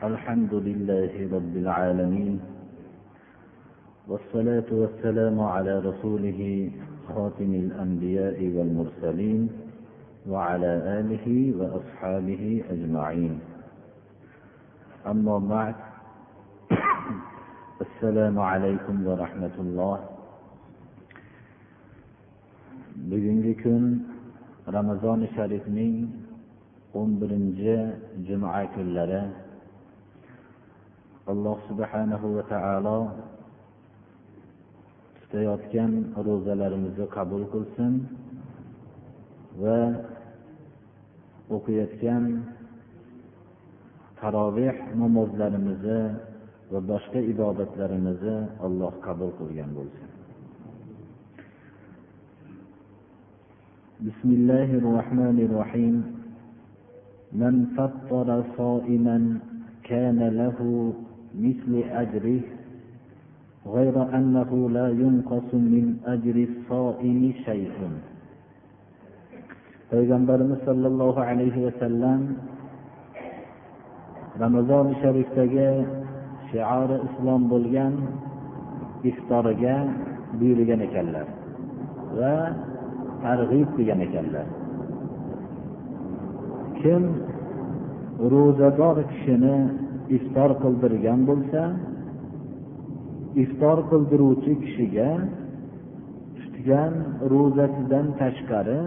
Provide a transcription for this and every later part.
الحمد لله رب العالمين والصلاة والسلام على رسوله خاتم الأنبياء والمرسلين وعلى آله وأصحابه أجمعين. أما بعد السلام عليكم ورحمة الله. bugungi kun ramazoni sharifning o'n birinchi juma kunlari alloh subhanahu va taolo tutayotgan ro'zalarimizni qabul qilsin va o'qiyotgan taroveh namozlarimizni va boshqa ibodatlarimizni alloh qabul qilgan bo'lsin بسم الله الرحمن الرحيم من فطر صائما كان له مثل أجره غير أنه لا ينقص من أجر الصائم شيء payg'ambarimiz sollallohu alayhi vasallam ramazoni sharifdagi shiori islom bo'lgan iftoriga buyurgan ekanlar va targ'ib qilgan ekanlar kim ro'zador kishini iftor qildirgan bo'lsa iftor qildiruvchi kishiga tutgan ro'zasidan tashqari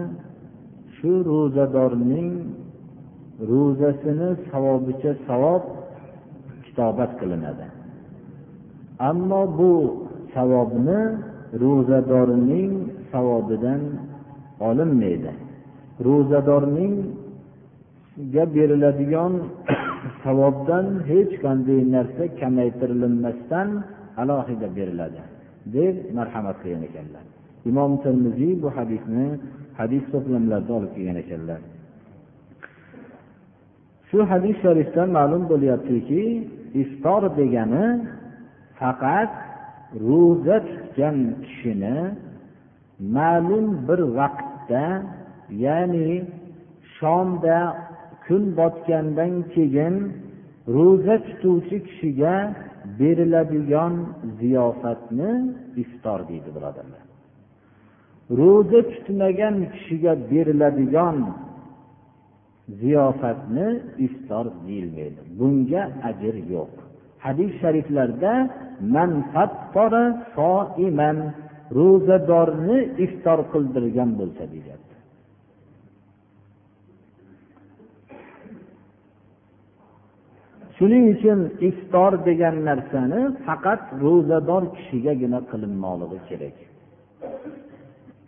shu ro'zadorning ro'zasini savobicha savob kitobat qilinadi. Ammo bu savobni ro'zadorning savobidan olinmaydi. Ro'zadorningga beriladigan savobdan hech qanday narsa kamaytirilinmasdan alohida beriladi deb marhamat qilgan ekanlar. Imom termiziy bu hadisni hadis to'plamlarida olib kelgan ekanlar. Shu hadis sharifdan ma'lum bo'lyaptiki iftor degani faqat ro'za tutgan kishini ma'lum bir vaqtda ya'ni shomda kun botgandan keyin ro'za tutuvchi kishiga beriladigan ziyofatni iftor deydi birodarlar. Ro'za tutmagan kishiga beriladigan ziyofatni iftor deyilmaydi. Bunga ajr yo'q. Hadis shariflarda ro'zadorni iftor qildirgan bo'lsa deyapti shuning uchun iftor degan narsani faqat ro'zador kishigagina qilinmoqligi kerak.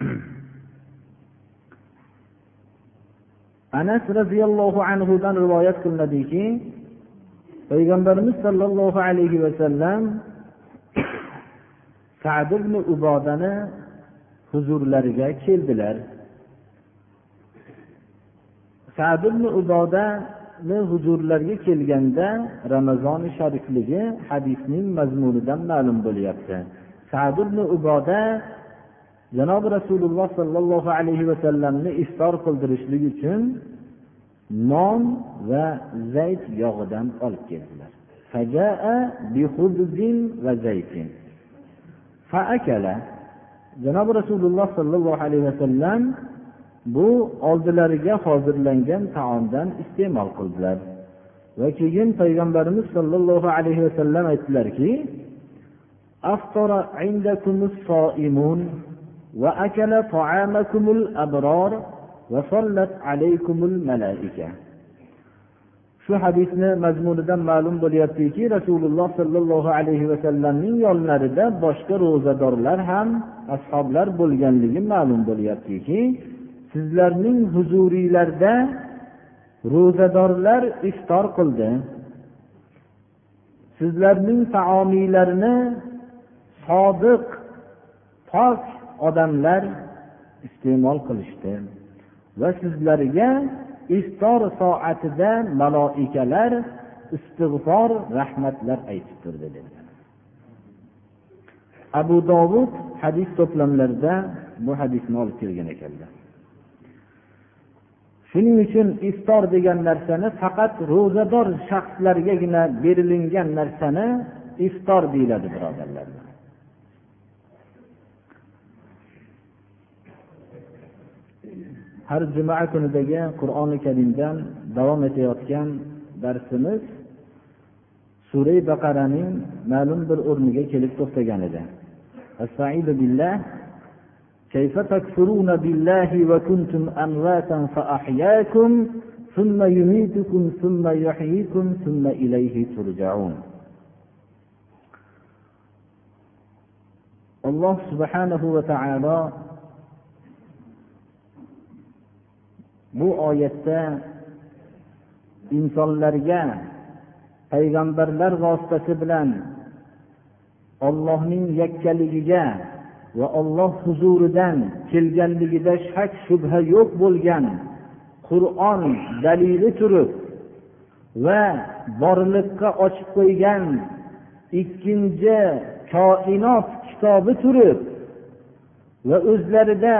Anas roziyallohu anhudan rivoyat qilinadiki payg'ambarimiz sollallohu alayhi vasallam sad ibn ubodani huzurlariga keldilar. Sad ibn ubodani huzurlariga kelganda ramazoni sharifligi hadisning mazmunidan ma'lum bo'lyapti. Sad ibn uboda janobi rasululloh sollallohu alayhi vasallamni iftor qildirishlik uchun non va zayt yog'idan olib keldilar. Janobi rasululloh sollallohu alayhi vasallam bu oldilariga hozirlangan taomdan iste'mol qildilar va keyin payg'ambarimiz sollallohu alayhi vasallam aytdilarki وأكل طعامكم الأبرار وصلت عليكم الملائكة shu hadisni mazmunidan ma'lum bo'lyaptiki rasululloh sollallohu alayhi vasallamning yonlarida boshqa ro'zadorlar ham ashoblar bo'lganligi ma'lum bo'lyaptiki sizlarning huzuringlarda ro'zadorlar iftor qildi. Sizlarning taomiylarni sodiq pok odamlar iste'mol qilishdi va sizlarga iftor soatida maloikalar istig'for rahmatlar aytib turdi dedilar. Abu dovud hadis to'plamlarida bu hadisni olib kelgan ekanlar. Shuning uchun iftor degan narsani faqat ro'zador shaxslargagina berilingan narsani iftor deyiladi birodarlar. Har juma kunidagi qur'oni karimdan davom etayotgan darsimiz sura baqaraning ma'lum bir o'rniga kelib to'xtagan edi. كيف تكفرون بالله وكنتم أمواتا فأحياكم ثم يميتكم ثم يحييكم ثم إليه ترجعون alloh subhanahu va taolo bu oyatda insonlarga payg'ambarlar vositasi bilan ollohning yakkaligiga va olloh huzuridan kelganligida shak shubha yo'q bo'lgan qur'on dalili turib va borliqqa ochib qo'ygan ikkinchi koinot kitobi turib va o'zlarida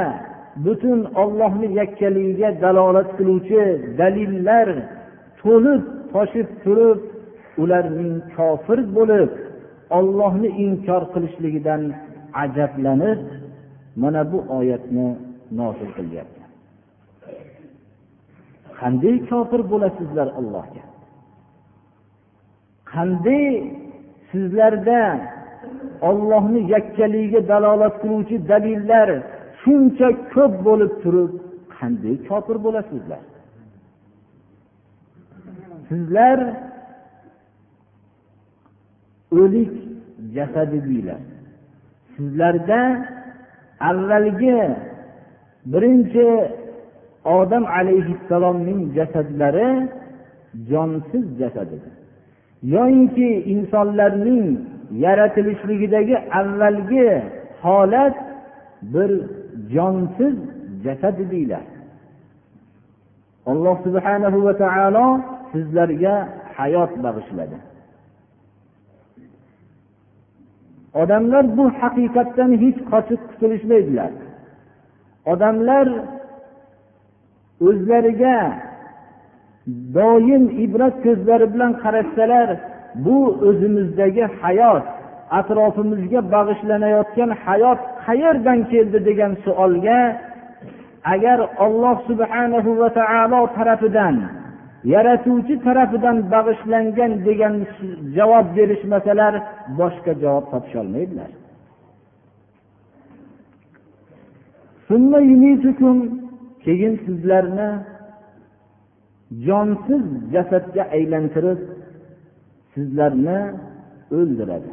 butun ollohni yakkaligiga dalolat qiluvchi dalillar to'lib toshib turib ularning kofir bo'lib ollohni inkor qilishligidan ajablanib mana bu oyatni nozil qilyapti. Qanday kofir bo'lasizlar allohga? Qanday sizlarda ollohni yakkaligiga dalolat qiluvchi dalillar shuncha ko'p bo'lib turib qanday kofir bo'lasizlar? Sizlar o'lik jasadidiylar sizlarda avvalgi birinchi odam alayhissalomning jasadlari jonsiz jasad edi. Yoyinki insonlarning yaratilishligidagi avvalgi holat bir jonsiz jasad edinglar alloh subhanahu va taolo sizlarga hayot bag'ishladi. Odamlar bu haqiqatdan hech qochib qutulishmaydilar odamlar o'zlariga doim ibrat ko'zlari bilan qarashsalar bu o'zimizdagi hayot atrofimizga bag'ishlanayotgan hayot qayerdan keldi degan savolga agar olloh subhanahu va taolo tarafidan yaratuvchi tarafidan bag'ishlangan degan javob berishmasalar boshqa javob topisholmaydilar keyin sizlarni jonsiz jasadga aylantirib sizlarni o'ldiradi.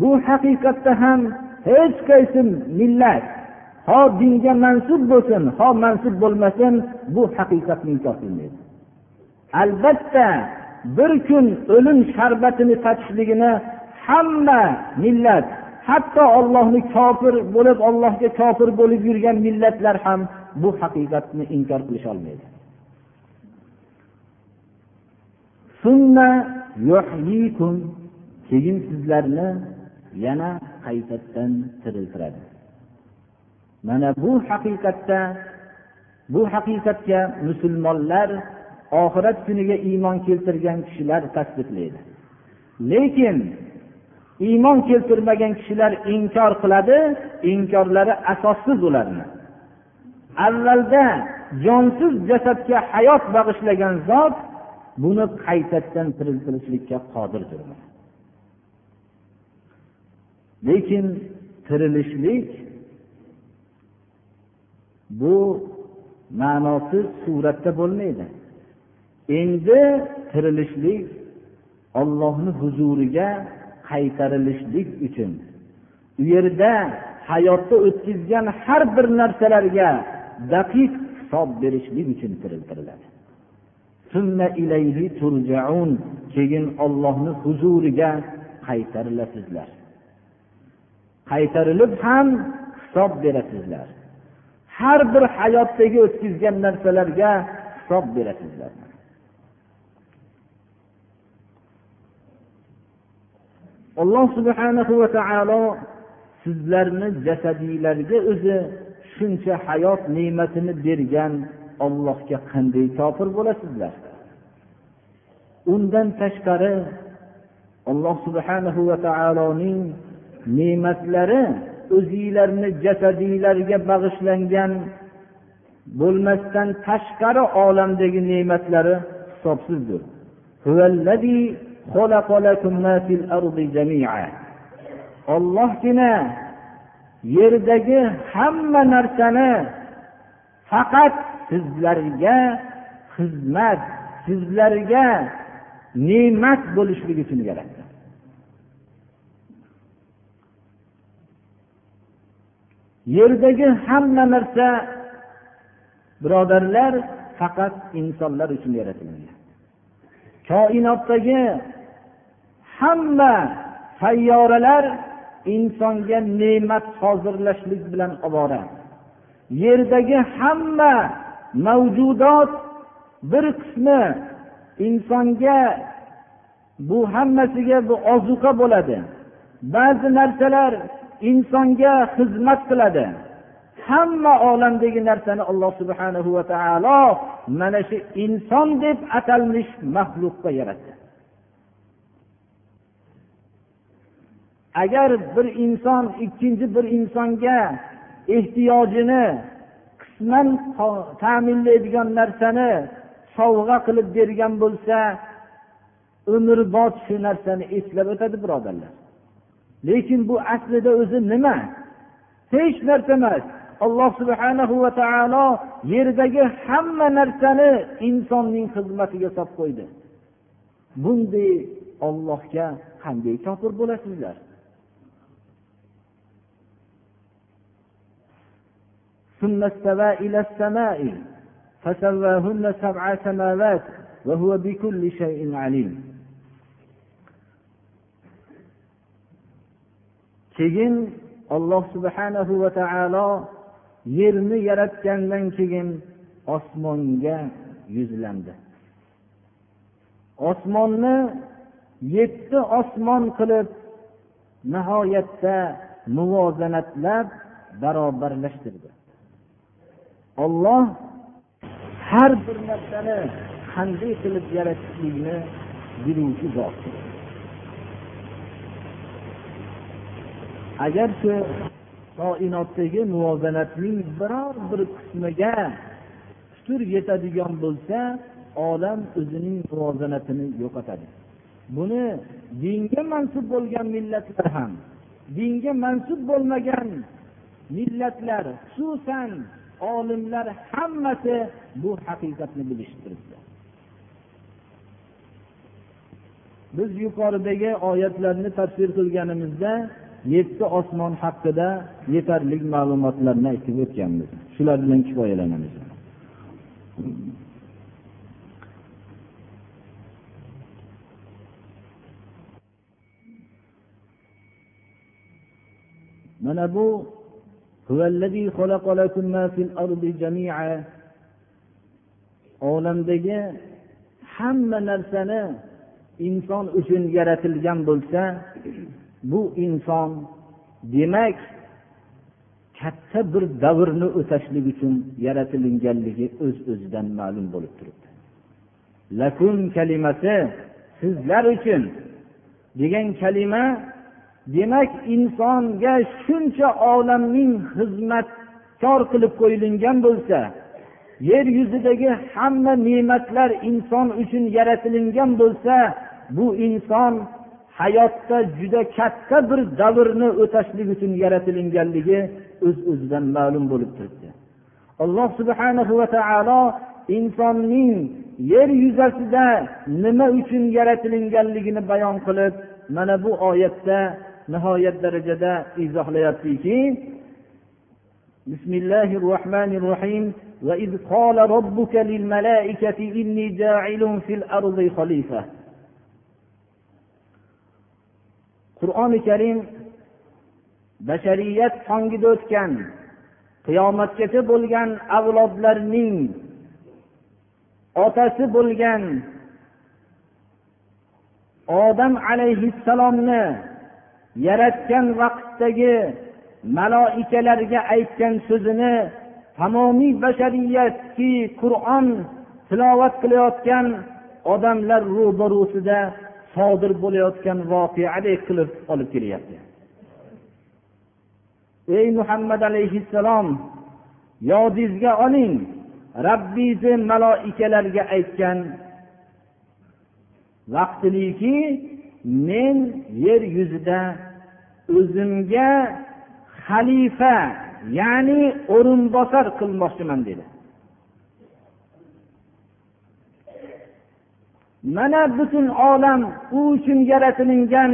Bu haqiqatda ham hech qaysi millat ho dinga mansub bo'lsin ho mansub bo'lmasin bu haqiqatni inkor qilmaydi. Albatta bir kun o'lim sharbatini tatishligini hamma millat hatto ollohni kofir bo'lib ollohga kofir bo'lib yurgan millatlar ham bu haqiqatni inkor qilisholmaydi keyin sizlarni yana qaytadan tiriltiradi. Mana bu haqiqatda bu haqiqatga musulmonlar oxirat kuniga iymon keltirgan kishilar tasdiqlaydi. Lekin iymon keltirmagan kishilar inkor qiladi inkorlari asossiz ularni. Avvalda jonsiz jasadga hayot bag'ishlagan zot buni qaytadan tiriltirishlikka qodirdir. Lekin tirilishlik bu ma'nosiz suratda bo'lmaydi. Endi tirilishlik ollohni huzuriga qaytarilishlik uchun u yerda hayotda o'tkazgan har bir narsalarga daqiq hisob berishlik uchun tiriltiriladi. Keyin ollohni huzuriga qaytarilasizlar. Qaytarilib ham hisob berasizlar. Har bir hayotdagi o'tkazgan narsalarga hisob berasizlar alloh subhanahu va taolo sizlarni jasadiylarga o'zi shuncha hayot ne'matini bergan ollohga qanday kofir bo'lasizlar? Undan tashqari alloh subhanahu va taoloning ne'matlari o'zinglarni jasadinglarga bag'ishlangan bo'lmasdan tashqari olamdagi ne'matlari hisobsizdir. Ollohgina yerdagi hamma narsani faqat sizlarga xizmat sizlarga ne'mat bo'lishligi uchun yaratdi. Yerdagi hamma narsa birodarlar faqat insonlar uchun yaratilgan. Koinotdagi hamma sayyoralar insonga ne'mat hozirlashlik bilan ovora yerdagi hamma mavjudot bir qismi insonga bu hammasiga bu ozuqa bo'ladi. Ba'zi narsalar insonga xizmat qiladi. Hamma olamdagi narsani alloh subhanahu va taolo mana shu inson deb atalmish maxluqqa yaratdi. Agar bir inson ikkinchi bir insonga ehtiyojini qisman ta'minlaydigan narsani sovg'a qilib bergan bo'lsa umrbod shu narsani eslab o'tadi birodarlar. lekin bu aslida o'zi nima hech narsa emas alloh subhanahu va taolo yerdagi hamma narsani insonning xizmatiga solib qo'ydi bunday ollohga qanday kofir bo'lasizlar ثم استوى إلى السماء فسواهن سبع سماوات وهو بكل شيء عليم keyin alloh subhanahu va taolo yerni yaratgandan keyin osmonga yuzlandi. Osmonni yetti osmon qilib nihoyatda muvozanatlab barobarlashtirdi. Olloh har bir narsani qanday qilib yaratishlikni biluvchi zot. Agar shu koinotdagi muvozanatning biror bir qismiga putur yetadigan bo'lsa olam o'zining muvozanatini yo'qotadi. Buni dinga mansub bo'lgan millatlar ham dinga mansub bo'lmagan millatlar xususan olimlar hammasi bu haqiqatni bilishib turibdi biz yuqoridagi oyatlarni tafsir qilganimizda yetti osmon haqida yetarli ma'lumotlarni aytib o'tganmiz. Shular bilan kifoyalanamiz. Mana bu olamdagi hamma narsani inson uchun yaratilgan bo'lsa bu inson demak katta bir davrni o'tashlik uchun yaratilinganligi o'z öz o'zidan ma'lum bo'lib turibdi. Lakun kalimasi sizlar uchun degan kalima demak insonga shuncha olamning xizmatkor qilib qo'yilgan bo'lsa yer yuzidagi hamma ne'matlar inson uchun yaratilingan bo'lsa bu inson hayotda juda katta bir davrni o'tashlik uchun yaratilinganligi o'z uz o'zidan ma'lum bo'lib turibdi alloh subhanahu va taolo insonning yer yuzasida nima uchun yaratilinganligini bayon qilib mana bu oyatda nihoyat darajada izohlayaptiki بسم الله الرحمن الرحيم وإذ قال ربك للملائكة إني جاعل في الأرض خليفة Qur'oni karim bashariyat tongida o'tgan qiyomatgacha bo'lgan avlodlarning otasi bo'lgan odam alayhissalomni yaratgan vaqtdagi maloikalarga aytgan so'zini tamomiy bashariyatki qur'on tilovat qilayotgan odamlar ro'barusida sodir bo'layotgan voqeadek qilib olib kelyapti. Ey muhammad alayhissalom yodingizga oling rabbingizni maloikalarga aytgan vaqtiliki men yer yuzida o'zimga xalifa ya'ni o'rinbosar qilmoqchiman dedi. Mana butun olam u uchun yaratilingan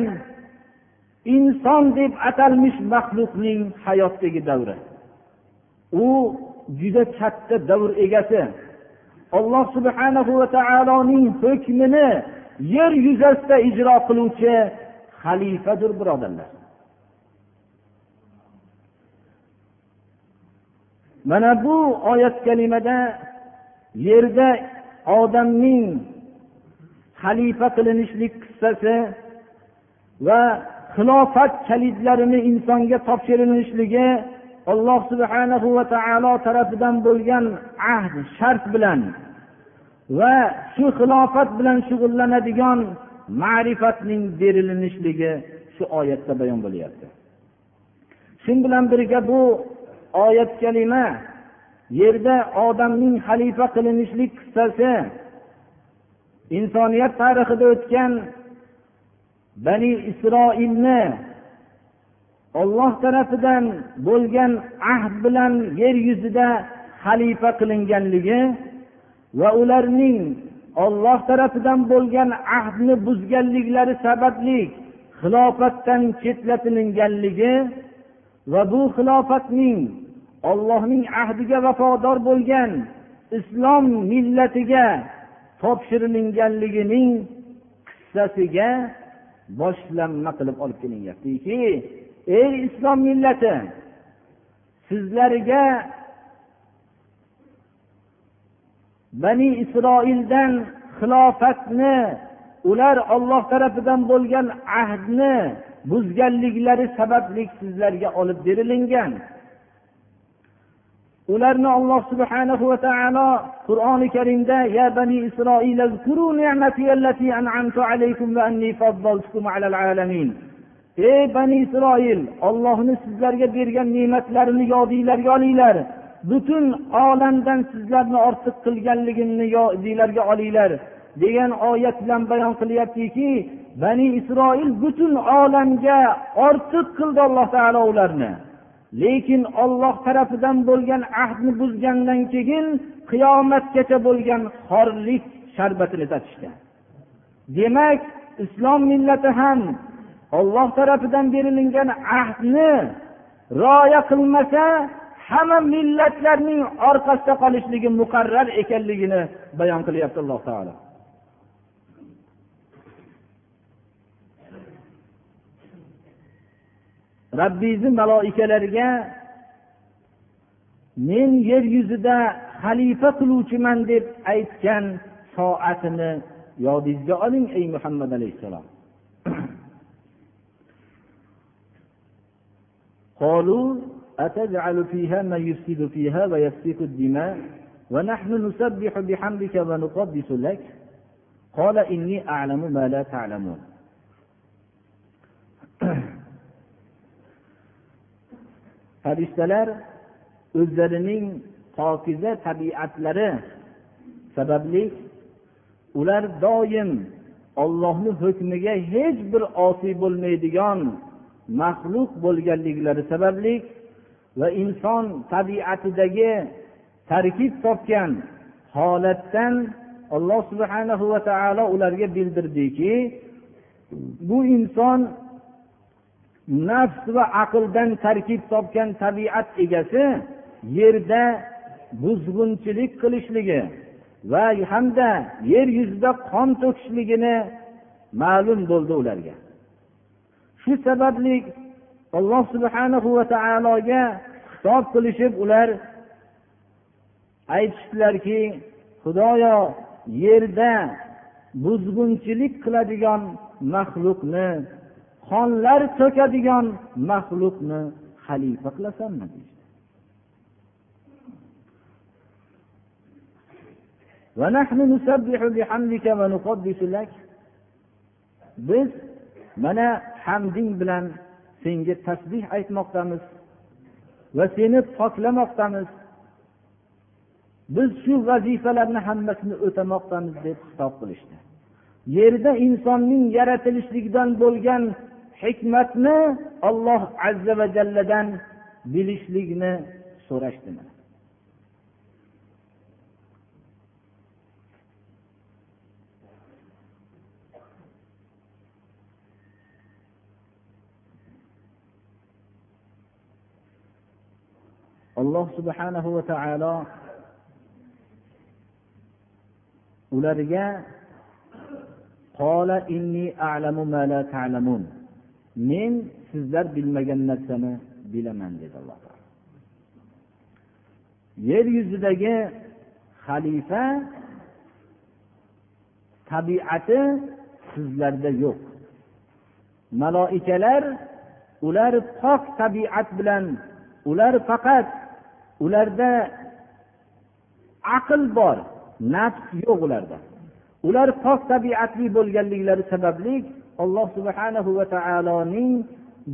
inson deb atalmish maxluqning hayotdagi davri. U juda katta davr egasi. Alloh subhanahu va taoloning hukmini yer yuzasida ijro qiluvchi xalifadir birodarlar. Mana bu oyat kalimada yerda odamning xalifa qilinishlik qissasi va xilofat kalitlarini insonga topshirilishligi alloh subhanahu va taolo tarafidan bo'lgan ahd shart bilan va shu xilofat bilan shug'ullanadigan ma'rifatning berilinishligi shu oyatda bayon bo'lyapti. Shu bilan birga bu oyat kalima yerda odamning xalifa qilinishlik qissasi insoniyat tarixida o'tgan bani isroilni olloh tarafidan bo'lgan ahd bilan yer yuzida xalifa qilinganligi va ularning olloh tarafidan bo'lgan ahdni buzganliklari sababli xilofatdan chetlatilinganligi va bu xilofatning ollohning ahdiga vafodor bo'lgan islom millatiga topshirilinganligining qissasiga boshlanma qilib olib kelinyaptiki ey islom millati sizlarga bani isroildan xilofatni ular olloh tarafidan bo'lgan ahdni buzganliklari sababli sizlarga olib berilingan. Ularni alloh subhanahu va taolo qur'oni karimda ya bani isroil ey bani isroil ollohni sizlarga bergan ne'matlarini yodinglarga olinglar. Butun olamdan sizlarni ortiq qilganligimni yodinglarga olinglar degan oyat bilan bayon qilyaptiki bani isroil butun olamga ortiq qildi alloh taolo ularni. Lekin olloh tarafidan bo'lgan ahdni buzgandan keyin qiyomatgacha bo'lgan xorlik sharbatini tatishdi demak islom millati ham olloh tarafidan berilingan ahdni rioya qilmasa hamma millatlarning orqasida qolishligi muqarrar ekanligini bayon qilyapti alloh taolo. rabbingizni maloikalariga men yer yuzida xalifa qiluvchiman deb aytgan soatini yodingizga oling ey muhammad alayhissalom قالوا أتجعل فيها من يفسد فيها ويسفك الدماء ونحن نسبح بحمدك ونقدس لك قال إني أعلم ما لا تعلمون farishtalar o'zlarining pokiza tabiatlari sababli ular doim ollohni hukmiga hech bir osiy bo'lmaydigan maxluq bo'lganliklari sababli va inson tabiatidagi tarkib topgan holatdan alloh subhanahu va taolo ularga bildirdiki bu inson nafs va aqldan tarkib topgan tabiat egasi yerda buzg'unchilik qilishligi va hamda yer yuzida qon to'kishligini ma'lum bo'ldi ularga. Shu sababli alloh subhanahu va taologa xitob qilishib ular aytishdilarki xudoyo yerda buzg'unchilik qiladigan maxluqni qonlar to'kadigan maxluqni xalifa qilasanmi deyishdi biz mana hamding bilan senga tasbih aytmoqdamiz va seni poklamoqdamiz. Biz shu vazifalarni hammasini o'tamoqdamiz deb xitob qilishdi. Yerda insonning yaratilishligidan bo'lgan hikmatni olloh azza va jalladan bilishlikni so'rashdi alloh subhanahu va taolo ularga men sizlar bilmagan narsani bilaman dedi alloh taolo. Yer yuzidagi xalifa tabiati sizlarda yo'q. Maloikalar ular pok tabiat bilan ular faqat ularda aql bor nafs yo'q ularda. Ular pok tabiatli bo'lganliklari sababli alloh subhanahu va taoloning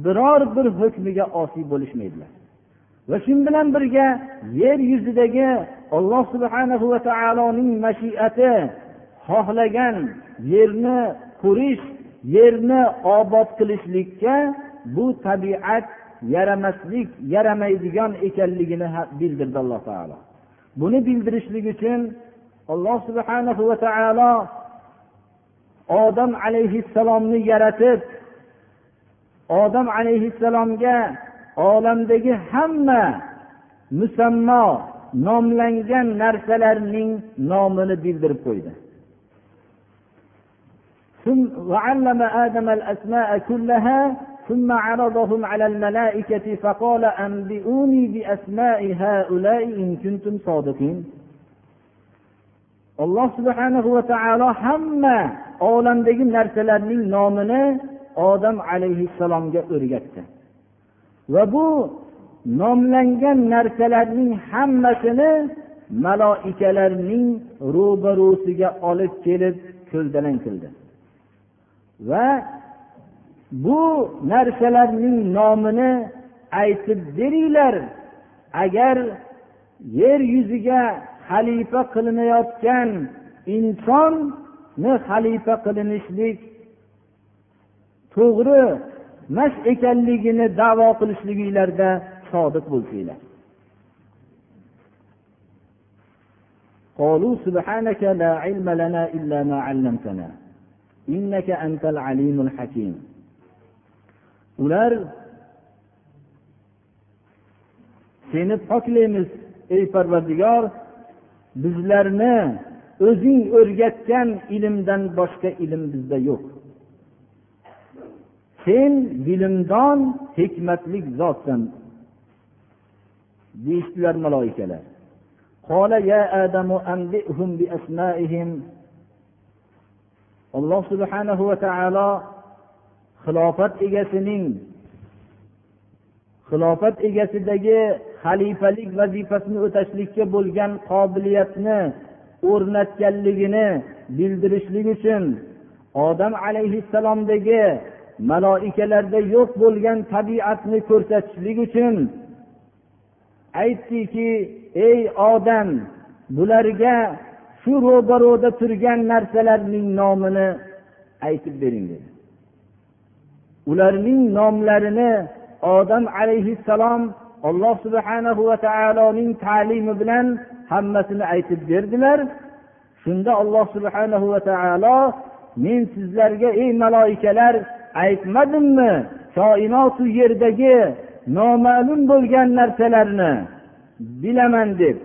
biror bir hukmiga osiy bo'lishmaydilar. Va shu bilan birga yer yuzidagi alloh subhanahu va taoloning mashiati xohlagan yerni qurish yerni obod qilishlikka bu tabiat yaramaslik yaramaydigan ekanligini bildirdi alloh taolo. Buni bildirishlik uchun alloh subhanahu va taolo odam alayhissalomni yaratib odam alayhissalomga olamdagi hamma musammo nomlangan narsalarning nomini bildirib qo'ydi وعلم آدم الأسماء كلها ثم عرضهم على الملائكة فقال أنبئوني بأسماء هؤلاء إن كنتم صادقين alloh subhanahu va taolo hamma olamdagi narsalarning nomini odam alayhissalomga o'rgatdi. Va bu nomlangan narsalarning hammasini maloikalarning ro'barusiga olib kelib ko'ldalang qildi. Va bu narsalarning nomini aytib beringlar agar yer yuziga xalifa qilinayotgan inson insonni xalifa qilinishlik to'g'ri emas ekanligini davo qilishliginglarda sodiq bo'lsanglar قالوا سبحانك لا علم لنا إلا ما علمتنا إنك أنت العليم الحكيم ular seni poklaymiz ey parvardigor bizlarni o'zing o'rgatgan ilmdan boshqa ilm bizda yo'q. Sen bilimdon hikmatli zotsan. Deyishdilar maloikalar. Alloh subhanahu va taolo xilofat egasining xilofat egasidagi xalifalik vazifasini o'tashlikka bo'lgan qobiliyatni o'rnatganligini bildirishlik uchun odam alayhissalomdagi maloikalarda yo'q bo'lgan tabiatni ko'rsatishlik uchun aytdiki ey odam bularga shu ro'baro'da turgan narsalarning nomini aytib bering dedi. Ularning nomlarini odam alayhissalom alloh subhanahu va taoloning ta'limi bilan hammasini aytib berdilar. Shunda alloh subhanahu va taolo men sizlarga ey maloikalar aytmadimmi koinotu yerdagi noma'lum bo'lgan narsalarni bilaman deb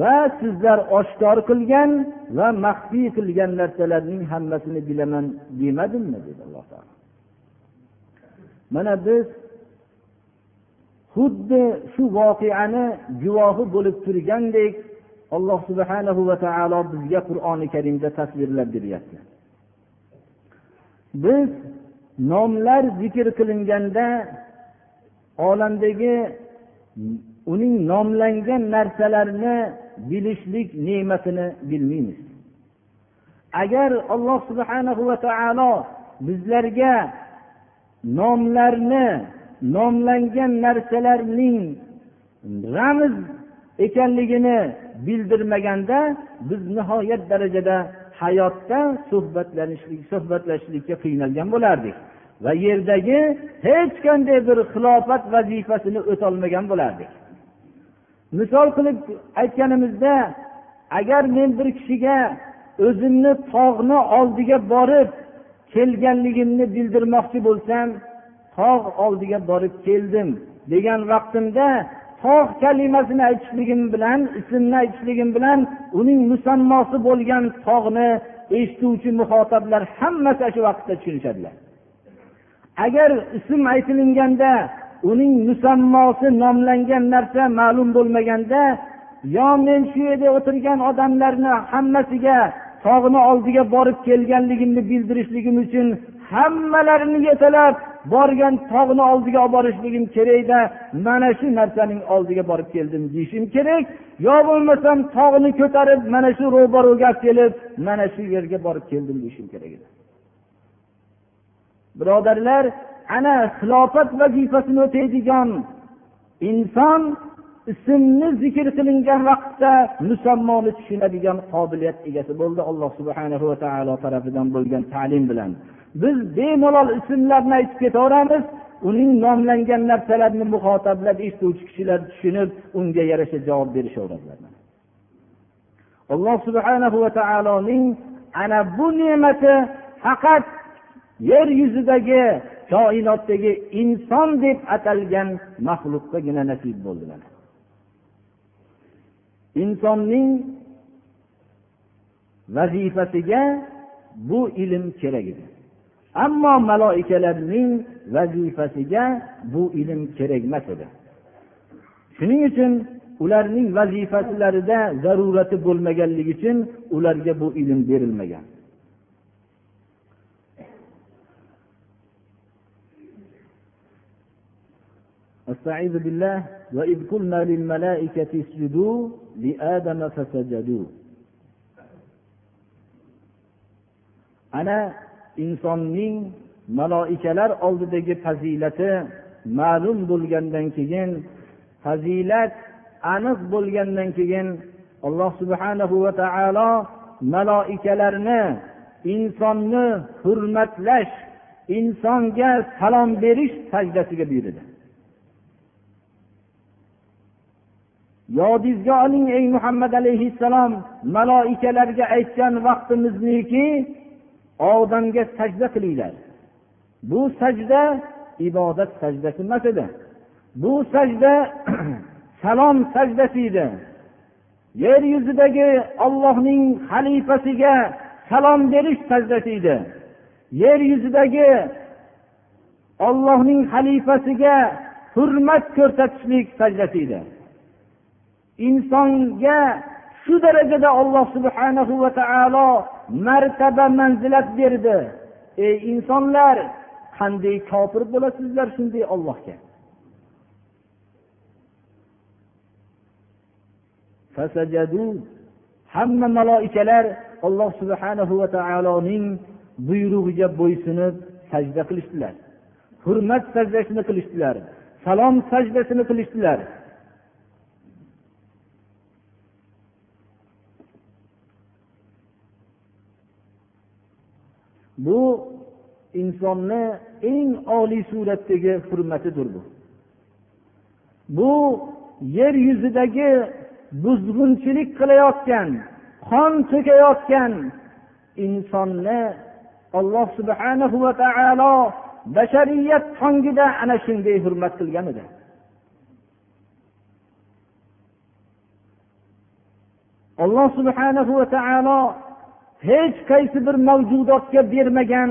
va sizlar oshkor qilgan va maxfiy qilgan narsalarning hammasini bilaman demadimmi? dedi alloh taolo. Mana biz xuddi shu voqeani guvohi bo'lib turgandek alloh subhanahu va taolo bizga qur'oni karimda tasvirlab beryapti. Biz nomlar zikr qilinganda olamdagi uning nomlangan narsalarni bilishlik ne'matini bilmaymiz. Agar alloh subhanahu va taolo bizlarga nomlarni nomlangan narsalarning ramz ekanligini bildirmaganda biz nihoyat darajada hayotda suhbatlashishlik suhbatlashishlikka qiynalgan bo'lardik. Va yerdagi hech qanday bir xilofat vazifasini o'tolmagan bo'lardik. Misol qilib aytganimizda agar men bir kishiga o'zimni tog'ni oldiga borib kelganligimni bildirmoqchi bo'lsam tog' oldiga borib keldim degan vaqtimda tog' kalimasini aytishligim bilan ismni aytishligim bilan uning musammosi bo'lgan tog'ni eshituvchi muxotablar hammasi shu vaqtda tushunishadilar. Agar ism aytilinganda uning musammosi nomlangan narsa ma'lum bo'lmaganda yo men shu yerda o'tirgan odamlarni hammasiga tog'ni oldiga borib kelganligimni bildirishligim uchun hammalarini yetalab borgan tog'ni oldiga olib borishligim kerakda mana shu narsaning oldiga borib keldim deyishim kerak. Yo bo'lmasam tog'ni ko'tarib mana shu ro'baruga olib kelib mana shu yerga borib keldim deyishim kerak edi. Birodarlar ana xilofat vazifasini o'taydigan inson ismni zikr qilingan vaqtda musammoni tushunadigan qobiliyat egasi bo'ldi. Alloh subhana va taolo tarafidan bo'lgan ta'lim bilan. Biz bemalol ismlarni aytib ketaveramiz. Uning nomlangan narsalarini muhotablab eshituvchi kishilar tushunib unga yarasha javob berishaveradilar. Alloh subhanahu va taoloning ana bu ne'mati faqat yer yuzidagi koinotdagi inson deb atalgan maxluqqagina nasib bo'ldilar. Insonning vazifasiga bu ilm kerak edi. ammo maloikalarning vazifasiga bu ilm kerak emas edi shuning uchun ularning vazifalarida zarurati bo'lmaganligi uchun ularga bu ilm berilmagan استعيذ بالله وإذ قلنا للملائكة اسجدوا لآدم فسجدوا ana insonning maloikalar oldidagi fazilati ma'lum bo'lgandan keyin fazilat aniq bo'lgandan keyin alloh subhanahu va taolo maloikalarni insonni hurmatlash insonga salom berish sajdasiga buyurdi. Yodingizga oling ey muhammad alayhissalom maloikalarga aytgan vaqtimizniki odamga sajda qilinglar. Bu sajda ibodat sajdasi emas edi. Bu sajda salom sajdasi edi. Yer yuzidagi ollohning xalifasiga salom berish sajdasi edi. Yer yuzidagi ollohning xalifasiga hurmat ko'rsatishlik sajdasi edi. Insonga shu darajada olloh subhanahu va taolo martaba manzilat berdi. Ey insonlar qanday kofir bo'lasizlar shunday ollohga hamma maloikalar alloh subhanahu va taoloning buyrug'iga bo'ysunib sajda qilishdilar. Hurmat sajdasini qilishdilar. Salom sajdasini qilishdilar. Bu insonni eng oliy suratdagi hurmatidir bu. Bu yer yuzidagi buzg'unchilik qilayotgan qon to'kayotgan insonni alloh subhanahu va taolo bashariyat tongida ana shunday hurmat qilgan edi. Alloh subhanahu va taolo hech qaysi bir mavjudotga bermagan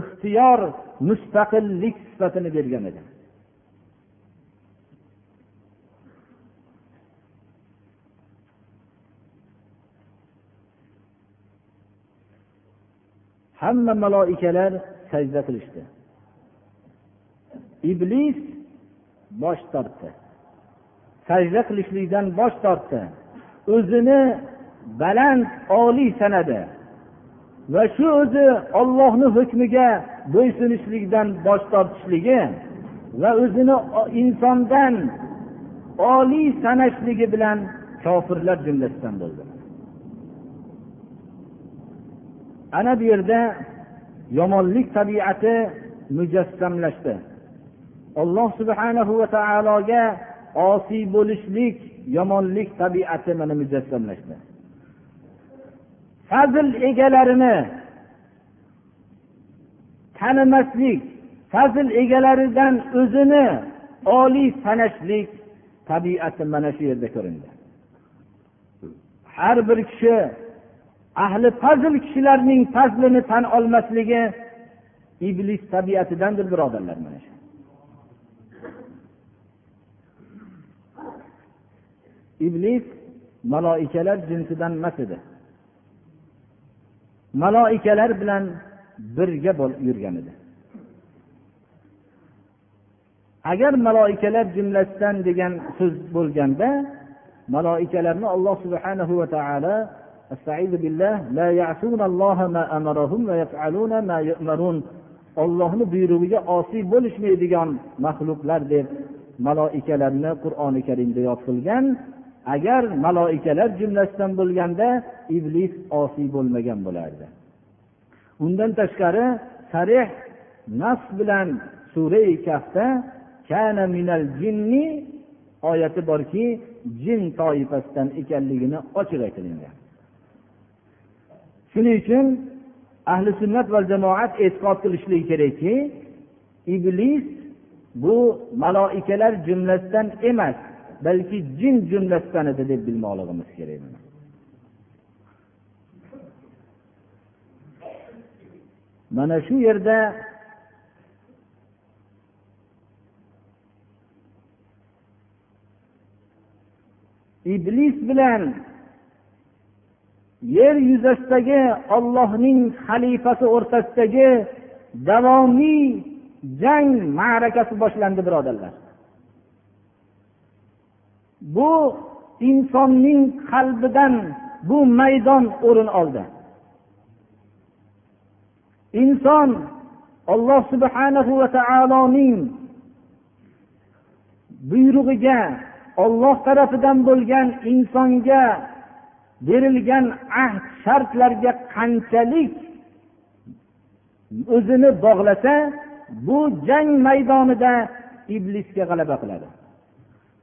ixtiyor mustaqillik sifatini bergan edi hamma maloikalar sajda qilishdi. Iblis bosh tortdi. Sajda qilishlikdan bosh tortdi. O'zini baland oliy sanadi. Va shu o'zi ollohni hukmiga bo'ysunishlikdan bosh tortishligi va o'zini insondan oliy sanashligi bilan kofirlar jumlasidan bo'ldi. Ana bu yerda yomonlik tabiati mujassamlashdi. Alloh subhanahu va taologa osiy bo'lishlik yomonlik tabiati mana mujassamlashdi. Fazl egalarini tanimaslik fazl egalaridan o'zini oliy sanashlik tabiati mana shu yerda ko'rindi. Har bir kishi ahli fazl kishilarning fazlini tan olmasligi iblis tabiatidandir birodarlar mana shu. Iblis maloikalar jinsidan emas edi. Maloikalar bilan birga yurgan edi. Agar maloikalar jumlasidan degan so'z bo'lganda maloikalarni alloh subhanahu va taolo ollohni buyrug'iga osiy bo'lishmaydigan maxluqlar deb maloikalarni qur'oni karimda yod qilgan agar maloikalar jumlasidan bo'lganda iblis osiy bo'lmagan bo'lardi. Undan tashqari sarih nas bilan surai kafda kana minal jinni oyati borki jin toifasidan ekanligini ochiq aytilingan shuning uchun ahli sunnat va jamoat e'tiqod qilishligi kerakki iblis bu maloikalar jumlasidan emas balki jin jumlasidan edi deb bilmoqligimiz kerak mana. Shu yerda iblis bilan yer yuzasidagi ollohning xalifasi o'rtasidagi davomiy jang ma'rakasi boshlandi birodarlar. Bu insonning qalbidan bu maydon o'rin oldi. Inson olloh subhanahu va taoloning buyrug'iga olloh tarafidan bo'lgan insonga berilgan ahd shartlarga qanchalik o'zini bog'lasa bu jang maydonida iblisga g'alaba qiladi.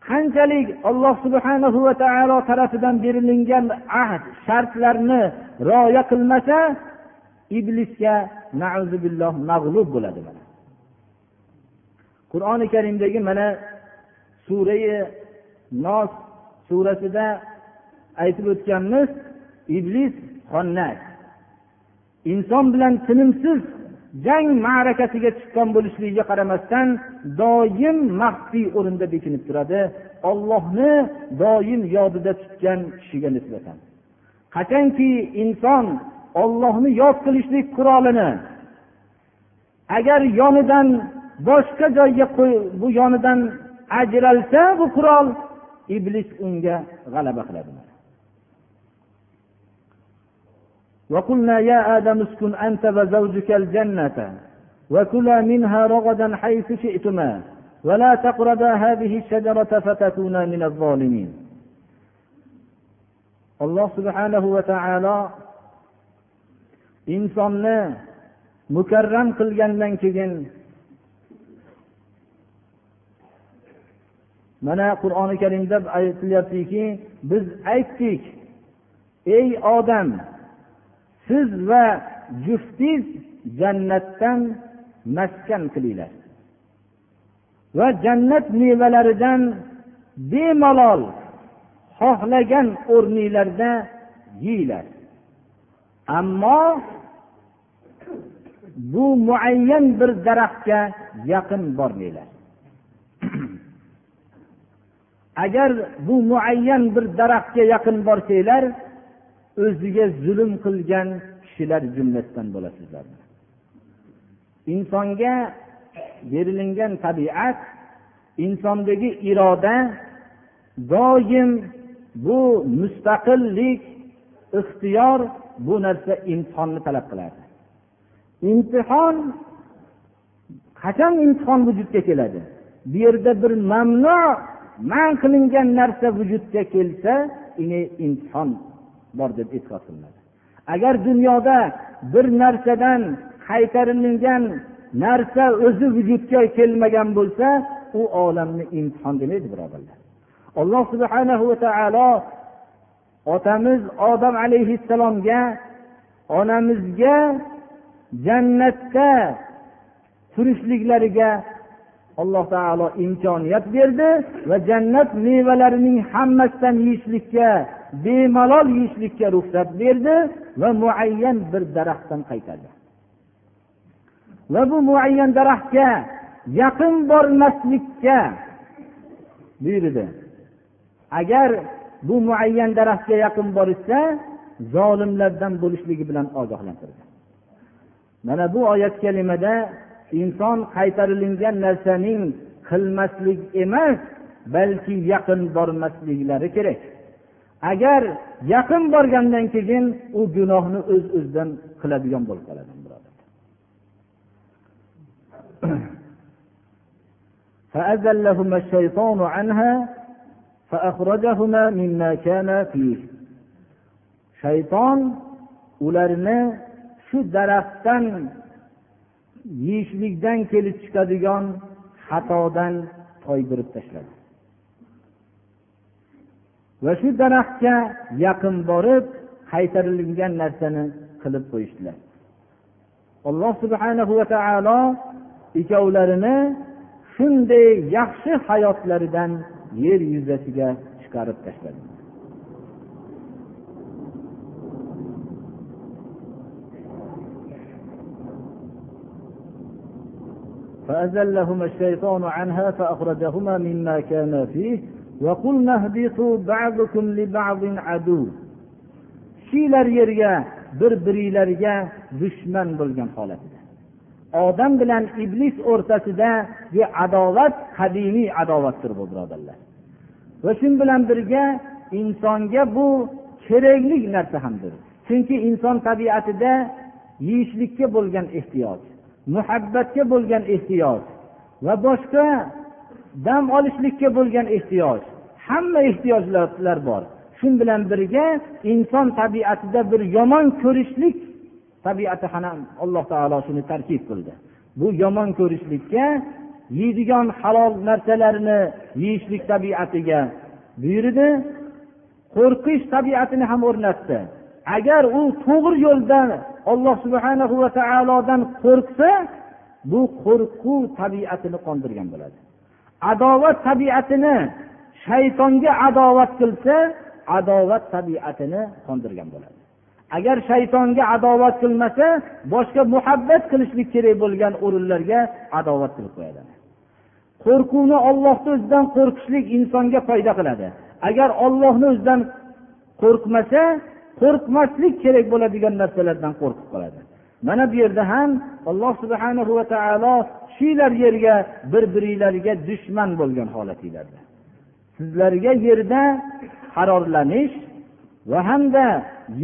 Qanchalik alloh subhanahu va taolo tarafidan berilingan ahd shartlarni rioya qilmasa iblisga mag'lub bo'ladi mana. Qur'oni karimdagi mana surai nos surasida aytib o'tganmiz iblis xonnas inson bilan tinimsiz jang ma'rakasiga chiqqan bo'lishligiga qaramasdan doim maxfiy o'rinda bekinib turadi. Ollohni doim yodida tutgan kishiga nisbatan. Qachonki inson ollohni yod qilishlik qurolini agar yonidan boshqa joyga bu yonidan ajralsa bu qurol iblis unga g'alaba qiladi. وقلنا يا آدم اسكن أنت وزوجك الجنة وكلا منها رغدا حيث شئتما ولا تقربا هذه الشجرة فتكونا من الظالمين alloh subhanahu va taolo insonni mukarram qilgandan keyin mana qur'oni karimda aytilyaptiki biz aytdik ey odam siz va juftingiz jannatdan maskan qilinglar. Va jannat mevalaridan bemalol xohlagan o'rninglarda yeyglar ammo bu muayyan bir daraxtga yaqin bormanglar. Agar bu muayyan bir daraxtga yaqin borsanglar o'ziga zulm qilgan kishilar jumlasidan bo'lasizlar. Insonga berilingan tabiat insondagi iroda doim bu mustaqillik ixtiyor bu narsa imtihonni talab qiladi. Imtihon qachon imtihon vujudga keladi? Bu yerda bir mamnu man qilingan narsa vujudga kelsa imtihon bor deb e'tiqod qilinadi. Agar dunyoda bir narsadan qaytarilgan narsa o'zi vujudga kelmagan bo'lsa u olamni imtihon demaydi birodarlar. Alloh subhanahu va taolo otamiz odam alayhissalomga onamizga jannatda turishliklariga alloh taolo imkoniyat berdi va jannat mevalarining hammasidan yeyishlikka bemalol yeyishlikka ruxsat berdi va muayyan bir daraxtdan qaytadi va bu muayyan daraxtga yaqin bormaslikka buyurdi. Agar bu muayyan daraxtga yaqin borishsa zolimlardan bo'lishligi bilan ogohlantirdi. Mana bu oyat kalimada inson qaytarilingan narsaning qilmaslik emas balki yaqin bormasliklari kerak. agar yaqin borgandan keyin u gunohni o'z öz o'zidan qiladigan bo'lib qoladi فأزلهما الشيطان عنها فأخرجهما مما كان فيه shayton ularni shu daraxtdan yeyishlikdan kelib chiqadigan xatodan toydirib tashladi va shu daraxtga yaqin borib qaytarilgan narsani qilib qo'yishdilar alloh subhanahu va taolo ikkovlarini shunday yaxshi hayotlaridan yer yuzasiga chiqarib tashladi فأزلهما الشيطان عنها فأخرجهما مما كان فيه kishilar yerga bir biringlarga dushman bo'lgan holatda odam bilan iblis o'rtasidagi adovat qadimiy adovatdir bu birodarlar. Va shu bilan birga insonga bu kerakli narsa hamdir. Chunki inson tabiatida yeyishlikka bo'lgan ehtiyoj muhabbatga bo'lgan ehtiyoj va boshqa dam olishlikka bo'lgan ehtiyoj. Hamma ehtiyojlar bor. Shu bilan birga inson tabiatida bir yomon ko'rishlik tabiati ham alloh taolo shuni tarkib qildi. Bu yomon ko'rishlikka yeydigan halol narsalarni yeyishlik tabiatiga buyurdi. Qo'rqish tabiatini ham o'rnatdi. Agar u to'g'ri yo'ldan olloh subhana va taolodan qo'rqsa bu qo'rquv tabiatini qondirgan bo'ladi. Adovat tabiatini shaytonga adovat qilsa adovat tabiatini qondirgan bo'ladi. Agar shaytonga adovat qilmasa boshqa muhabbat qilishlik kerak bo'lgan o'rinlarga adovat qilib qo'yadi. Qo'rquvni ollohni o'zidan qo'rqishlik insonga foyda qiladi. Agar ollohni o'zidan qo'rqmasa qo'rqmaslik kerak bo'ladigan narsalardan qo'rqib qoladi. Mana bu yerda ham alloh subhana va taolo kishilar yerga bir biringlarga dushman bo'lgan holatinglarda. Sizlarga yerda qarorlanish va hamda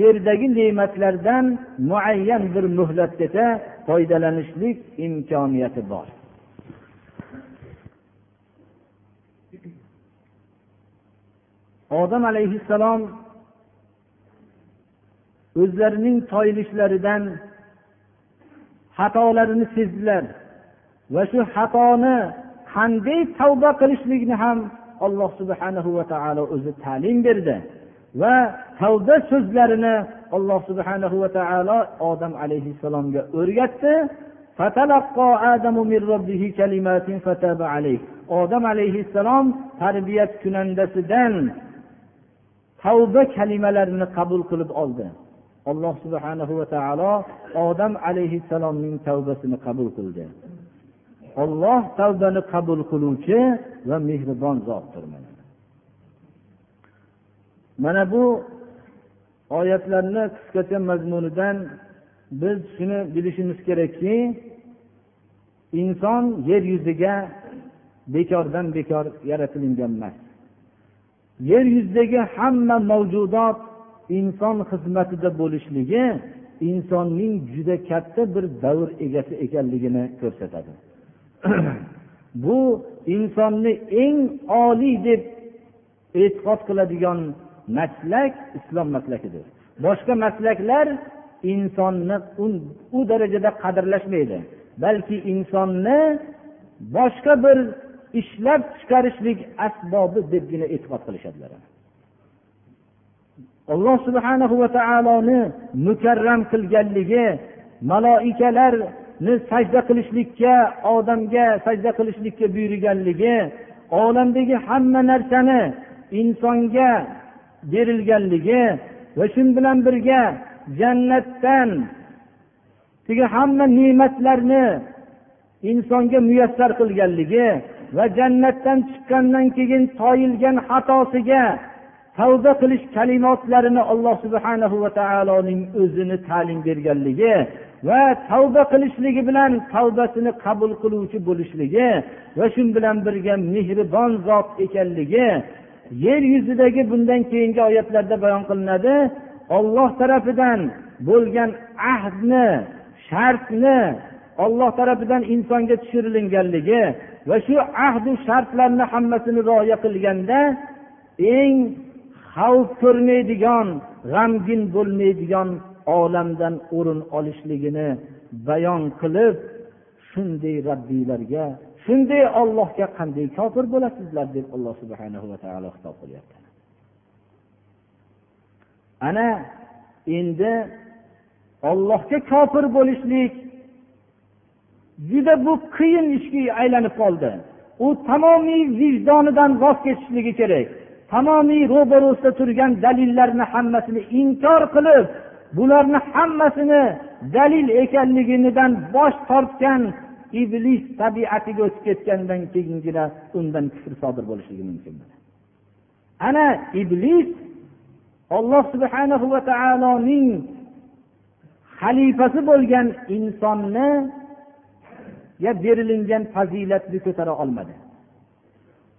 yerdagi ne'matlardan muayyan bir muhlatgacha foydalanishlik imkoniyati bor. Odam alayhissalom o'zlarining toyilishlaridan xatolarini sezdilar. Va shu xatoni qanday tavba qilishlikni ham alloh subhanahu va taolo o'zi ta'lim berdi va tavba so'zlarini alloh subhanahu va taolo odam alayhissalomga o'rgatdi. Odam alayhissalom tarbiyat kunandasidan tavba kalimalarini qabul qilib oldi. Alloh subhanahu va taolo odam alayhissalomning tavbasini qabul qildi. Olloh tavbani qabul qiluvchi va mehribon zotdir mana bu oyatlarni qisqacha mazmunidan biz shuni bilishimiz kerakki inson yer yuziga bekordan bekor yaratilingan emas. Yer yuzidagi hamma mavjudot inson xizmatida bo'lishligi insonning juda katta bir davr egasi ekanligini ko'rsatadi. Bu insonni eng oliy deb e'tiqod qiladigan maslak islom maslakidir. Boshqa maslaklar insonni u darajada qadrlashmaydi balki insonni boshqa bir ishlab chiqarishlik asbobi debgina e'tiqod qilishadilar. Alloh subhana va taoloni mukarram qilganligi maloikalarni sajda qilishlikka odamga sajda qilishlikka buyurganligi olamdagi hamma narsani insonga berilganligi va shu bilan birga jannatdan tigi hamma ne'matlarni insonga muyassar qilganligi va jannatdan chiqqandan keyin toyilgan xatosiga tavba qilish kalimotlarini alloh subhanahu va taoloning o'zini ta'lim berganligi va tavba qilishligi bilan tavbasini qabul qiluvchi bo'lishligi va shu bilan birga mehribon zot ekanligi yer yuzidagi bundan keyingi oyatlarda bayon qilinadi. Olloh tarafidan bo'lgan ahdni shartni olloh tarafidan insonga tushirilinganligi va shu ahdu shartlarni hammasini rioya qilganda eng xavf ko'rmaydigan g'amgin bo'lmaydigan olamdan o'rin olishligini bayon qilib shunday rabbiylarga shunday ollohga qanday kofir bo'lasizlar deb alloh subhana va taolo xitob qilyapti. Ana endi ollohga kofir bo'lishlik juda bu qiyin ishga aylanib qoldi. U tamomiy vijdonidan voz kechishligi kerak. Tamomiy ro'barosida turgan dalillarni hammasini inkor qilib bularni hammasini dalil ekanligidan bosh tortgan iblis tabiatiga o'tib ketgandan keyingina undan kufr sodir bo'lishligi mumkin ana iblis olloh subhanahu va taoloning xalifasi bo'lgan insonni berilingan fazilatni ko'tara olmadi.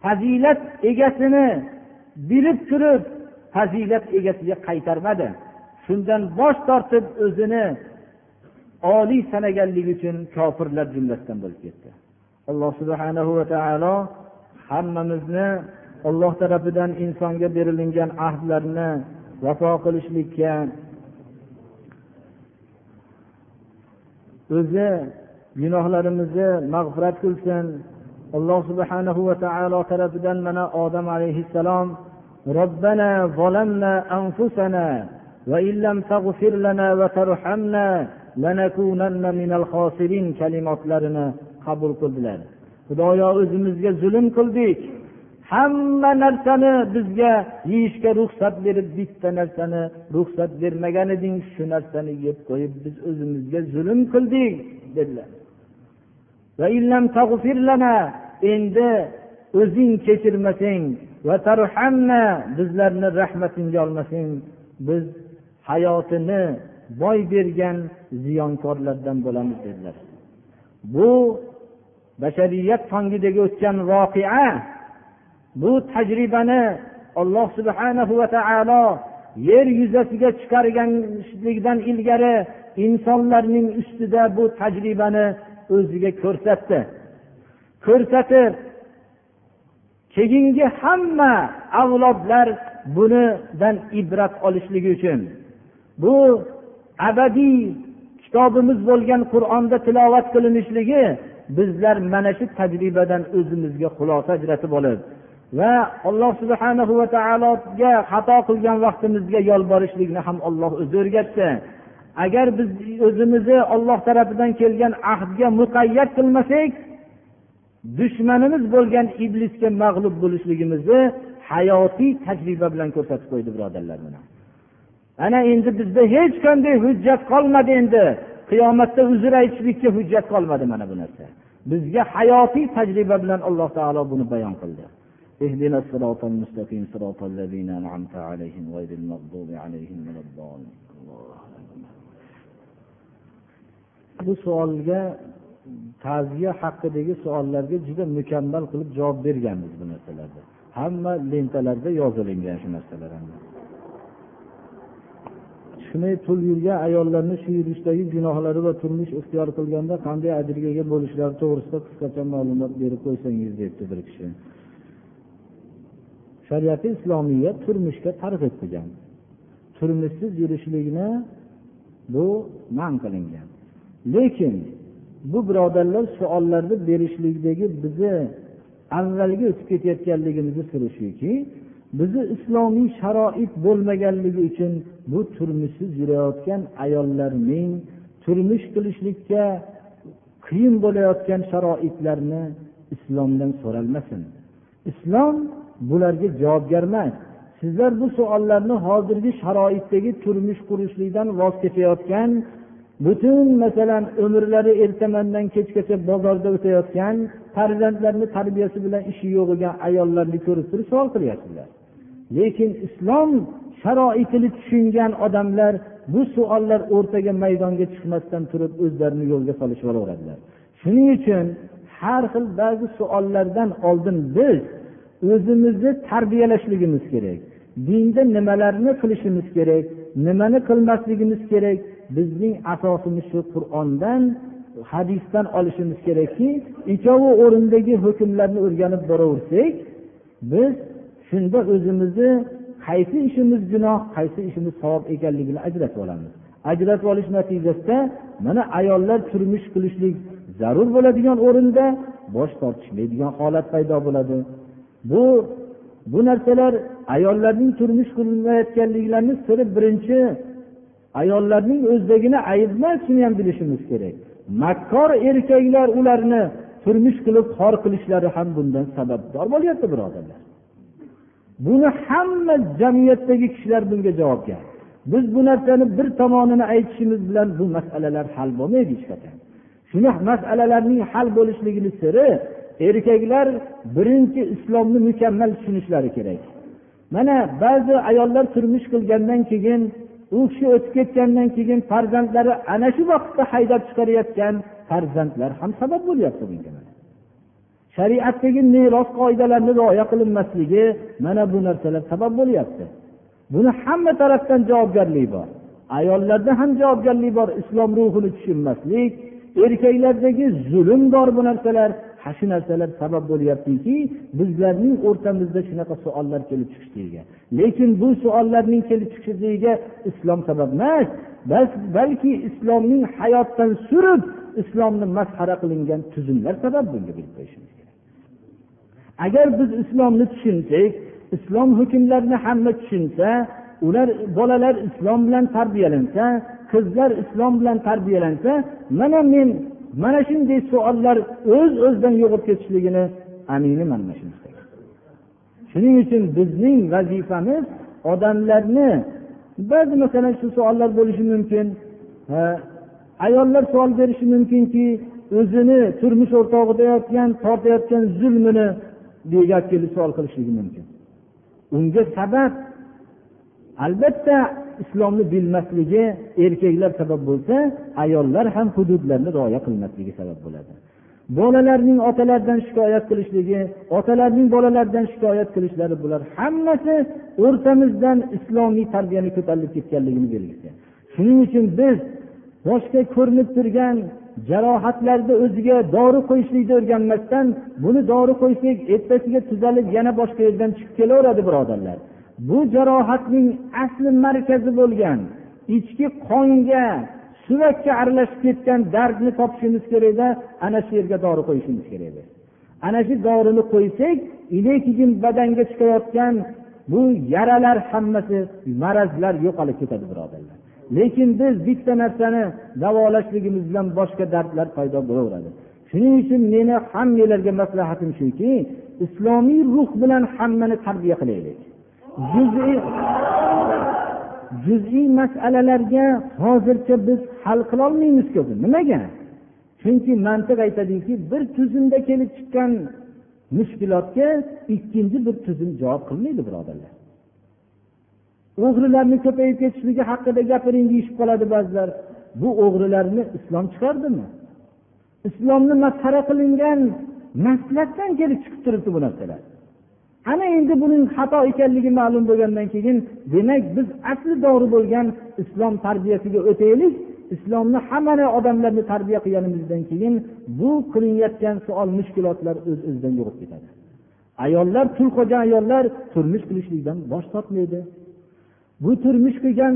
Fazilat egasini bilib turib fazilat egasiga qaytarmadi. Shundan bosh tortib o'zini oliy sanaganligi uchun kofirlar jumlasidan bo'lib ketdi. Alloh subhanahu va taolo hammamizni olloh tarafidan insonga berilingan ahdlarni vafo qilishlikka o'zi gunohlarimizni mag'firat qilsin. alloh subhanahu va taolo tarafidan mana odam alayhissalom robbana zolamna anfusana va illam tag'fir lana va tarhamna lanakunanna minal xosirin kalimotlarini qabul qildilar. Xudoyo o'zimizga zulm qildik. Hamma narsani bizga yeyishga ruxsat berib bitta narsani ruxsat bermagan eding shu narsani yeb qo'yib biz o'zimizga zulm qildik dedilar. Endi o'zing kechirmasang va tarhamna bizlarni rahmatingga olmasang biz hayotini boy bergan ziyonkorlardan bo'lamiz dedilar. Bu bashariyat tongidagi o'tgan voqea bu tajribani alloh subhanahu va taolo yer yuzasiga chiqarganlikdan ilgari insonlarning ustida bu tajribani o'ziga ko'rsatdi. Ko'rsatib keyingi hamma avlodlar bunidan ibrat olishligi uchun. Bu abadiy kitobimiz bo'lgan qur'onda tilovat qilinishligi bizlar mana shu tajribadan o'zimizga xulosa ajratib olib va alloh subhana va taologa xato qilgan vaqtimizga yolborishlikni ham olloh o'zi o'rgatdi. agar biz o'zimizni olloh tarafidan kelgan ahdga muqayyat qilmasak dushmanimiz bo'lgan iblisga mag'lub bo'lishligimizni hayotiy tajriba bilan ko'rsatib qo'ydi birodarlar mana ana endi bizda hech qanday hujjat qolmadi endi qiyomatda uzr aytishlikka hujjat qolmadi mana bu narsa bizga hayotiy tajriba bilan alloh taolo buni bayon qildi اهدنا الصراط المستقيم صراط الذين أنعمت عليهم غير المغضوب عليهم ولا الضالين Bu savolga ta'ziya haqidagi savollarga juda mukammal qilib javob berganmiz bu narsalarda. Hamma lentalarda yozilingan shu narsalar shunday pul yurgan ayollarni shu yurishdagi gunohlari va turmush ixtiyor qilganda qanday ajrga ega bo'lishlari to'g'risida qisqacha ma'lumot berib qo'ysangiz debdi bir kishi. Shariati islomiya turmushga targ'ib qilgan. Turmushsiz yurishlikni bu man qilingan. Lekin bu birodarlar savollarni berishlikdagi bizni avvalgi o'tib ketayotganligimizni siri shuki bizni islomiy sharoit bo'lmaganligi uchun bu turmushsiz yurayotgan ayollarning turmush qilishlikka qiyin bo'layotgan sharoitlarni islomdan so'ralmasin. Islom bularga javobgar emas. Sizlar bu savollarni hozirgi sharoitdagi turmush qurishlikdan voz kechayotgan butun masalan umrlari ertamandan kechgacha bozorda o'tayotgan farzandlarni tarbiyasi bilan ishi yo'q bo'lgan ayollarni ko'rib turib savol qilyapsizlar. Lekin islom sharoitini tushungan odamlar bu savollar o'rtaga maydonga chiqmasdan turib o'zlarini yo'lga solishib olaveradilar shuning uchun har xil ba'zi savollardan oldin biz o'zimizni tarbiyalashligimiz kerak dinda nimalarni qilishimiz kerak nimani qilmasligimiz kerak bizning asosimiz shu qur'ondan hadisdan olishimiz kerakki ikkovi o'rindagi hukmlarni o'rganib boraversak biz shunda o'zimizni qaysi ishimiz gunoh qaysi ishimiz savob ekanligini ajratib olamiz. Ajratib olish natijasida mana ayollar turmush qilishlik zarur bo'ladigan o'rinda bosh tortishmaydigan holat paydo bo'ladi. Bu bu narsalar ayollarning turmush qurilmayotganliklarini siri birinchi ayollarning o'zidagina ayb emas shuni ham bilishimiz kerak. Makkor erkaklar ularni turmush qilib xor qilishlari ham bundan sababdor bo'lyapti birodarlar. Buni hamma jamiyatdagi kishilar bunga javobgar biz bu narsani bir tomonini aytishimiz bilan bu masalalar hal bo'lmaydi hech qachon. Shuni masalalarning hal bo'lishligini siri erkaklar birinchi islomni mukammal tushunishlari kerak. Mana ba'zi ayollar turmush qilgandan keyin u kishi o'tib ketgandan keyin farzandlari ana shu vaqtda haydab chiqarayotgan farzandlar ham sabab bo'lyapti bunga shariatdagi meros qoidalarini rioya qilinmasligi mana bu narsalar sabab bo'lyapti. Buni hamma tarafdan javobgarlik bor. Ayollarda ham javobgarlik bor islom ruhini tushunmaslik erkaklardagi zulm bor bu narsalar. Ha shu narsalar sabab bo'lyaptiki bizlarning o'rtamizda shunaqa savollar kelib chiqishligiga lekin bu savollarning kelib chiqishligiga islom sabab emas balki islomning hayotdan surib islomni masxara qilingan tuzumlar sabab bunga bilib qo'yishimiz kerak. Agar biz islomni tushunsak islom hukmlarini hamma tushunsa ular bolalar islom bilan tarbiyalansa qizlar islom bilan tarbiyalansa mana men mana shunday savollar o'z o'zidan yo'qolib ketishligini aminiman mana shunisi shuning uchun bizning vazifamiz odamlarni ba'zi masalan shu savollar bo'lishi mumkin ayollar savol berishi mumkinki o'zini turmush o'rtog'ida tortayotgan zulmini gap kelib savol qilishligi mumkin. Unga sabab albatta islomni bilmasligi erkaklar sabab bo'lsa ayollar ham hududlarni rioya qilmasligi sabab bo'ladi. Bolalarning otalaridan shikoyat qilishligi otalarning bolalardan shikoyat qilishlari bular hammasi o'rtamizdan islomiy tarbiyani ko'tarilib ketganligini belgisi. Shuning uchun biz boshqa ko'rinib turgan jarohatlarni o'ziga dori qo'yishlikni o'rganmasdan buni dori qo'ysak ertasiga tuzalib yana boshqa yerdan chiqib kelaveradi birodarlar. Bu jarohatning asli markazi bo'lgan ichki qonga suvakka aralashib ketgan dardni topishimiz kerakda ana shu yerga dori qo'yishimiz kerak edi ana shu dorini qo'ysak keyin badanga chiqayotgan bu yaralar hammasi marazlar yo'qolib ketadi birodarlar. Lekin biz bitta narsani davolashligimiz bilan boshqa dardlar paydo bo'laveradi. Shuning uchun meni hammalarga maslahatim shuki islomiy ruh bilan hammani tarbiya qilaylik. Juz'iy juz'iy masalalarga hozircha biz hal qilolmaymiz ko'pi nimaga? Chunki mantiq aytadiki bir tuzumda kelib chiqqan mushkulotga ikkinchi bir tuzum javob qilmaydi birodarlar. O'g'rilarni ko'payib ketishligi haqida gapiring deyishib qoladi ba'zilar. Bu o'g'rilarni islom chiqardimi? Islomni masxara qilingan maslakdan kelib chiqib turibdi bu narsalar. Ana endi buning xato ekanligi ma'lum bo'lgandan keyin demak biz asli to'g'ri bo'lgan islom tarbiyasiga o'taylik. Islomni hammani odamlarni tarbiya qilganimizdan keyin bu qilinayotgan savol mushkulotlar o'z öz o'zidan yo'qolib ketadi. Ayollar tul qolgan ayollar turmush qilishlikdan bosh tortmaydi. Bu turmush qilgan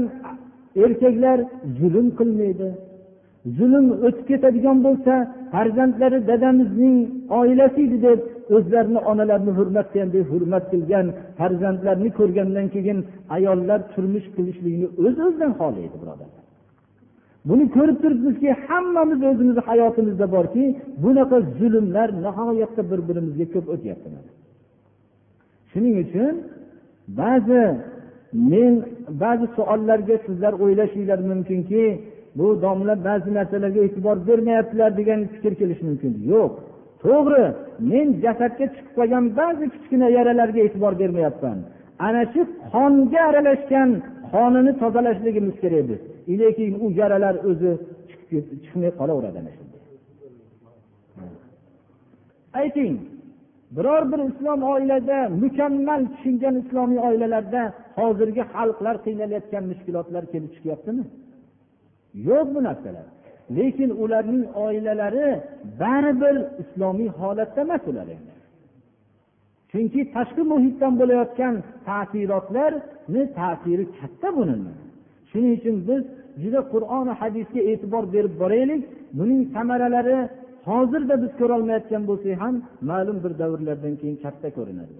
erkaklar zulm qilmaydi. Zulm o'tib ketadigan bo'lsa farzandlari dadamizning oilasi edi deb o'zlarini onalarini hurmat qilgandek hurmat qilgan farzandlarni ko'rgandan keyin ayollar turmush qilishlikni o'z öz o'zidan xohlaydi birodarlar buni ko'rib turibmizki hammamiz o'zimizni hayotimizda borki bunaqa zulmlar nihoyatda bir birimizga ko'p o'tyapti shuning uchun ba'zi men ba'zi savollarga sizlar o'ylashinglar mumkinki bu domla ba'zi narsalarga e'tibor bermayaptilar degan fikr kelishi mumkin. Yo'q. To'g'ri men jasadga chiqib qolgan ba'zi kichkina yaralarga e'tibor bermayapman. Ana shu qonga aralashgan qonini tozalashligimiz kerak biz lekin u yaralar o'zi chiqmay qolaveradi ana shunday. Ayting biror bir islom oilada mukammal tushungan islomiy oilalarda hozirgi xalqlar qiynalayotgan mushkulotlar kelib chiqyaptimi? Yo'q bu narsalar. Lekin ularning oilalari baribir islomiy holatda emas ular endi. Chunki tashqi muhitdan bo'layotgan ta'sirotlarni ta'siri katta buni shuning uchun biz juda qur'oni hadisga e'tibor berib boraylik. Buning samaralari hozirda biz ko'rolmayotgan bo'lsak ham ma'lum bir davrlardan keyin katta ko'rinadi